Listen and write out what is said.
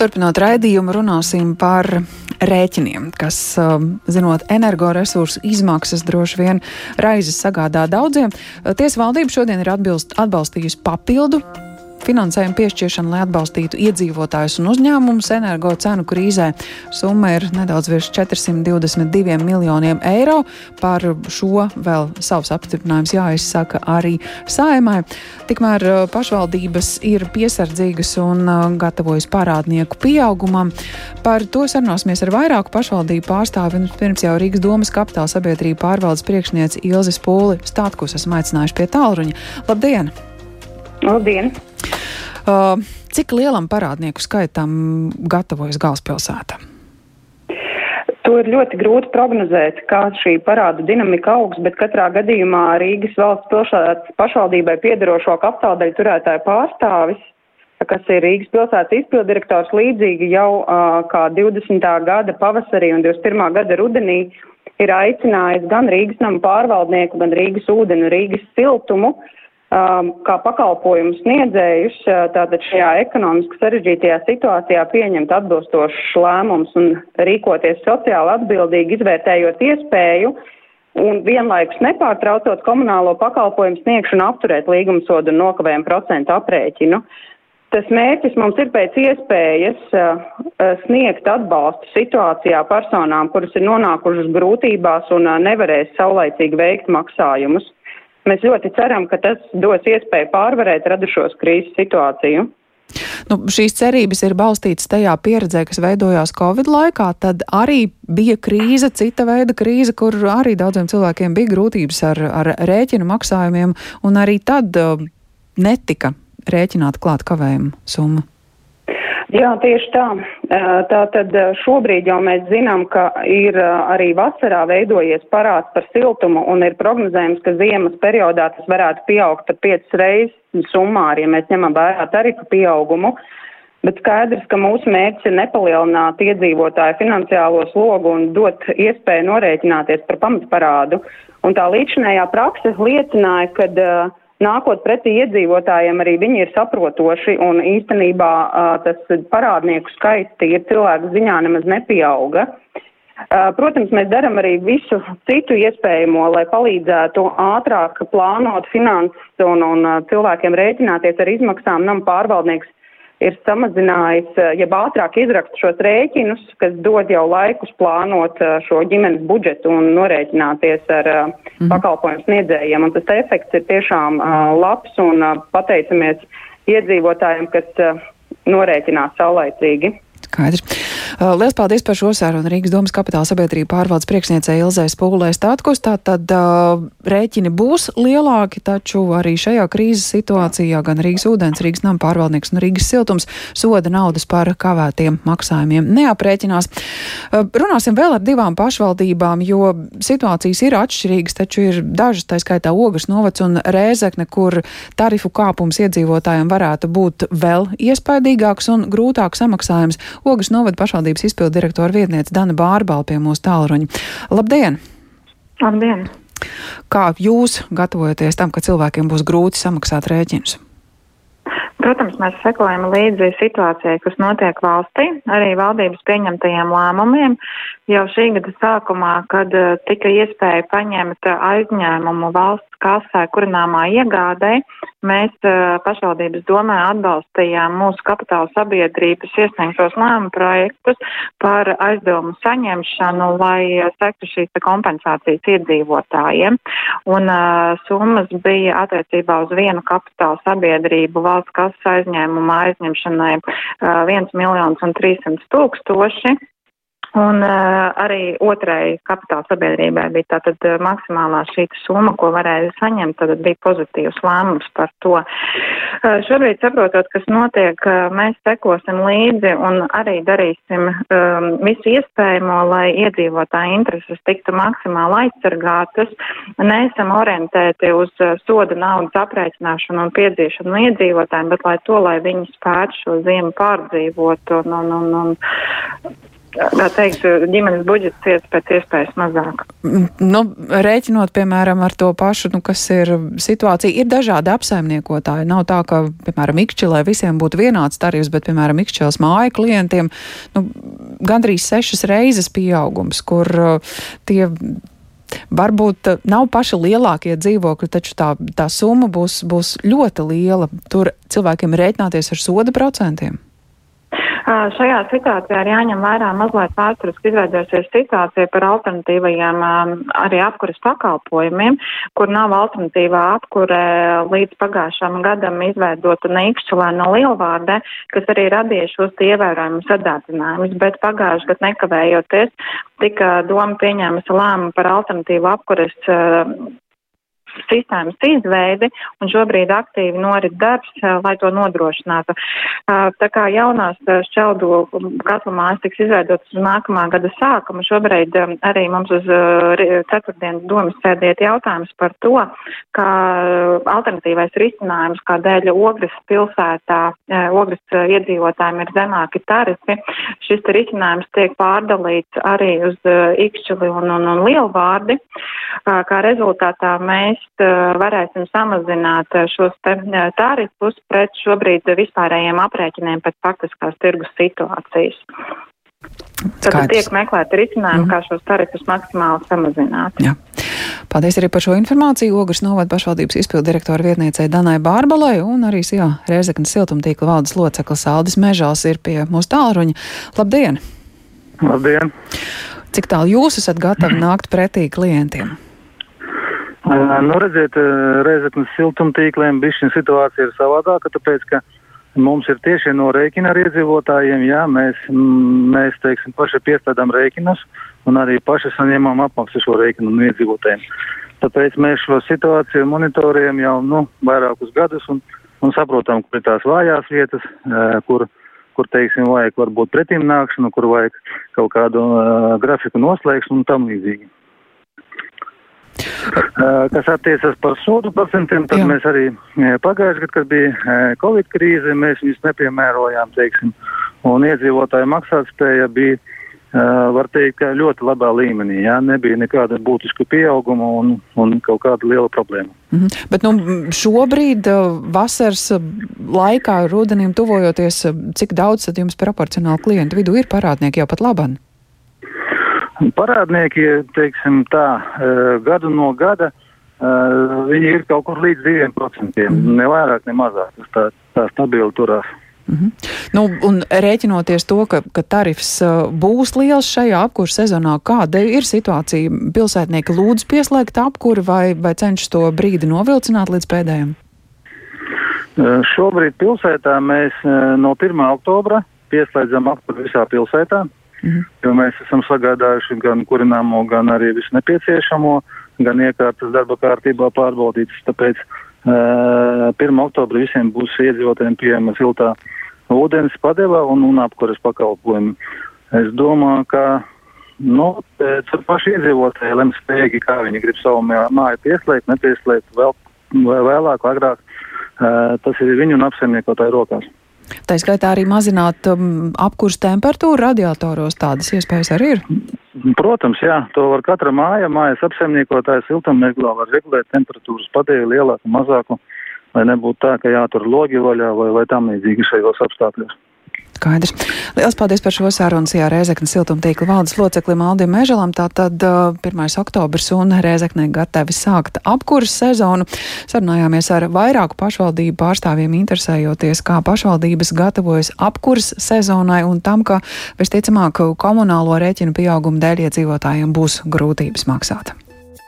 Turpinot raidījumu, runāsim par rēķiniem, kas, um, zinot energoresursu izmaksas, droši vien raizes sagādā daudziem. Tiesa valdība šodien ir atbilst, atbalstījusi papildu finansējumu piešķiršanu, lai atbalstītu iedzīvotājus un uzņēmumus energo cenu krīzē. Summa ir nedaudz virs 422 miljoniem eiro. Par šo vēl savs apstiprinājums jāizsaka arī saimai. Tikmēr uh, pašvaldības ir piesardzīgas un uh, gatavojas parādnieku pieaugumam. Par to sarunāsimies ar vairāku pašvaldību pārstāvi. Pirms jau Rīgas domas kapitāla sabiedrība pārvaldes priekšniece Ilzi Spūli Stātkus esam aicinājuši pie tālruņa. Labdien! Labdien! Uh, cik lielam parādnieku skaitam gatavojas galvaspilsēta? To ir ļoti grūti prognozēt, kā šī parāda dinamika augs, bet katrā gadījumā Rīgas valsts pilsētas pašvaldībai piedarošo kapitāldaļu turētāju pārstāvis, kas ir Rīgas pilsētas izpildirektors, līdzīgi jau uh, kā 20. gada pavasarī un 21. gada rudenī ir aicinājis gan Rīgas nama pārvaldnieku, gan Rīgas ūdeni, Rīgas siltumu uh, kā pakalpojumu sniedzējus uh, tātad šajā ekonomiski sarežģītajā situācijā pieņemt atbilstošus lēmumus un rīkoties sociāli atbildīgi, izvērtējot iespēju un vienlaikus nepārtraucot komunālo pakalpojumu sniegšanu apturēt līgumsodu un nokavējumu procentu aprēķinu. Tas mērķis mums ir pēc iespējas uh, uh, sniegt atbalstu situācijā personām, kuras ir nonākušas grūtībās un nevarēs saulaicīgi veikt maksājumus. Mēs ļoti ceram, ka tas dos iespēju pārvarēt radušos krīzes situāciju. Nu, šīs cerības ir balstītas tajā pieredzē, kas veidojās Covid laikā. Tad arī bija krīze, cita veida krīze, kur arī daudziem cilvēkiem bija grūtības ar, ar rēķinu maksājumiem, un arī tad uh, netika rēķināta klāt kavējumu summa. Jā, tieši tā. Tā tad šobrīd jau mēs zinām, ka ir arī vasarā veidojies parāds par siltumu un ir prognozējums, ka ziemas periodā tas varētu pieaugt par 5 reizes summā, ja mēs ņemam vērā tarifu pieaugumu. Bet skaidrs, ka mūsu mērķis ir nepalielināt iedzīvotāju finansiālo slogu un dot iespēju norēķināties par pamatparādu. Un tā līdzinējā prakse liecināja, ka uh, nākot pretī iedzīvotājiem, arī viņi ir saprotoši un īstenībā tas parādnieku skaits ir cilvēku ziņā nemaz nepieauga. Protams, mēs darām arī visu citu iespējamo, lai palīdzētu ātrāk plānot finanses un, un cilvēkiem rēķināties ar izmaksām. Nam pārvaldnieks ir samazinājis, eh, jeb ātrāk izrakst šos rēķinus, kas dod jau laikus plānot eh, šo ģimenes budžetu un norēķināties ar mm -hmm. pakalpojumu sniedzējiem. Un tas efekts ir tiešām labs un pateicamies iedzīvotājiem, kas norēķinās saulaicīgi. Skaidrs. Uh, Lielas paldies par šo sarunu Rīgas domas kapitāla sabiedrība pārvaldes priekšniecei Ilzai Spūlē Statkus. Tātad uh, rēķini būs lielāki, taču arī šajā krīzes situācijā gan Rīgas ūdens, Rīgas nama pārvaldnieks un Rīgas siltums soda naudas par kavētiem maksājumiem neaprēķinās. Uh, runāsim vēl ar divām pašvaldībām, jo situācijas ir atšķirīgas, taču ir dažas, tā skaitā Ogas novacs un Rēzekne, kur tarifu kāpums iedzīvotājiem varētu būt vēl iespaidīgāks un grūtāk samaksājums. Ogas novada pašvaldības izpildu direktora vietniece Dana Bārbala pie mūsu tālruņa. Labdien! Labdien! Kā jūs gatavojaties tam, ka cilvēkiem būs grūti samaksāt rēķinus? Protams, mēs sekojam līdzi situācijai, kas notiek valstī, arī valdības pieņemtajiem lēmumiem. Jau šī gada sākumā, kad eh, tika iespēja paņemt aizņēmumu valsts kasē kurināmā iegādē, mēs eh, pašvaldības domē atbalstījām mūsu kapitāla sabiedrības iesniegtos lēmumu projektus par aizdevumu saņemšanu, lai sektu šīs kompensācijas iedzīvotājiem. Un uh, summas bija attiecībā uz vienu kapitāla sabiedrību valsts kasē valsts aizņēmuma aizņemšanai 1 miljons un 300 tūkstoši. Un uh, arī otrai kapitāla sabiedrībai bija tātad uh, maksimālā šī summa, ko varēja saņemt, tad bija pozitīvs lēmums par to. Uh, šobrīd saprotot, kas notiek, uh, mēs sekosim līdzi un arī darīsim um, visu iespējamo, lai iedzīvotāju intereses tiktu maksimāli aizsargātas. Neesam orientēti uz uh, soda naudas aprēķināšanu un piedzīšanu no iedzīvotājiem, bet lai to, lai viņi spētu šo ziemu pārdzīvot un, un, un, un teikšu, ģimenes budžets ciest pēc iespējas mazāk. Nu, rēķinot, piemēram, ar to pašu, nu, kas ir situācija, ir dažādi apsaimniekotāji. Nav tā, ka, piemēram, Ikšķilē visiem būtu vienāds tarifs, bet, piemēram, Ikšķilas māja klientiem nu, gandrīz sešas reizes pieaugums, kur uh, tie varbūt nav paši lielākie dzīvokļi, taču tā, tā summa būs, būs ļoti liela. Tur cilvēkiem rēķināties ar soda procentiem. Šajā situācijā ir jāņem vērā mazliet vēsturiski izveidojusies situācija par alternatīvajiem arī apkuras pakalpojumiem, kur nav alternatīvā apkure līdz pagājušām gadam izveidota neikšķelē no lielvārdē, kas arī radīja šos ievērojumus sadādzinājumus, bet pagājuši gadu nekavējoties tika doma pieņēmusi lēmumu par alternatīvu apkuras sistēmas izveidi, un šobrīd aktīvi norit darbs, lai to nodrošinātu. Tā kā jaunās šķeldu katlamās tiks izveidotas uz nākamā gada sākuma, šobrīd arī mums uz ceturtdienas domas sēdiet jautājums par to, ka alternatīvais risinājums, kādēļ Ogres pilsētā, Ogres iedzīvotājiem ir zemāki tarifi, šis risinājums tiek pārdalīts arī uz Ikšķili un, un, un Lielvārdi. Kā rezultātā mēs varēsim samazināt šos tarifus pret šobrīd vispārējiem aprēķiniem pēc faktiskās tirgus situācijas. Tad Skaidrs. tiek meklēti risinājumi, mm. kā šos tarifus maksimāli samazināt. Jā. Paldies arī par šo informāciju. Ogres novada pašvaldības izpildu direktora vietniecei Danai Bārbalai un arī jā, Rēzeknas siltumtīkla valdes loceklis Aldis Mežals ir pie mūsu tālruņa. Labdien! Labdien! Cik tālu jūs esat gatavi nākt pretī klientiem? Nu, redziet, Reizeknas siltumtīkliem bišķiņa situācija ir savādāka, tāpēc, ka mums ir tieši no rēķina ar iedzīvotājiem, jā, mēs, mēs, teiksim, paši piestādām rēķinus un arī paši saņemam apmaksu šo rēķinu no iedzīvotājiem. Tāpēc mēs šo situāciju monitorējam jau, nu, vairākus gadus un, un saprotam, kur ir tās vājās vietas, kur, kur, teiksim, vajag varbūt pretīm nākšanu, kur vajag kaut kādu uh, grafiku noslēgšanu un tam līdzīgi. Kas attiecas par sodu procentiem, tad Jā. mēs arī pagājušajā gadā, kad bija Covid krīze, mēs viņus nepiemērojām, teiksim, un iedzīvotāju maksātspēja bija, var teikt, ļoti labā līmenī, jā, nebija nekāda būtiska pieauguma un, un kaut kāda liela problēma. -hmm. Bet nu, šobrīd, vasaras laikā, rudenim tuvojoties, cik daudz tad jums proporcionāli klientu vidū ir parādnieki jau pat labāk? Parādnieki, teiksim tā, eh, gadu no gada eh, viņi ir kaut kur līdz 2%. Mm. Ne vairāk, ne mazāk. Tā, tā stabili turās. Mm -hmm. nu, un rēķinoties to, ka, ka tarifs uh, būs liels šajā apkurss sezonā, kāda ir situācija? Pilsētnieki lūdz pieslēgt apkuri vai, vai cenšas to brīdi novilcināt līdz pēdējiem? Šobrīd pilsētā mēs no 1. oktobra pieslēdzam apkuri visā pilsētā. Mhm. Jo mēs esam sagādājuši gan kurināmo, gan arī visu nepieciešamo, gan iekārtas darba kārtībā pārbaudītas. Tāpēc uh, 1. oktobrī visiem būs iedzīvotājiem pieejama siltā ūdens padeva un, un apkuras pakalpojumi. Es domāju, ka nu, paši iedzīvotāji lems spējīgi, kā viņi grib savu māju pieslēgt, nepieslēgt vēl, vēlāk, agrāk. Uh, tas ir viņu un apsaimniekotāju rokās. Tā skaitā arī mazināt um, apkurs temperatūru radiatoros. Tādas iespējas arī ir. Protams, jā, to var katra māja, mājas apsaimniekotājs siltumneglā var regulēt temperatūras padēju lielāku, mazāku, lai nebūtu tā, ka jātur logi vaļā vai, vai tam līdzīgi šajos apstākļos. Skaidrs. Lielas paldies par šo sarunu. Jā, Rēzeknas siltumtīkla valdes loceklim Aldim Mežalam. Tātad uh, 1. oktobrs un Rēzeknē gatavi sākt apkuras sezonu. Sarunājāmies ar vairāku pašvaldību pārstāvjiem, interesējoties, kā pašvaldības gatavojas apkuras sezonai un tam, ka visticamāk komunālo rēķinu pieauguma dēļ iedzīvotājiem būs grūtības maksāt.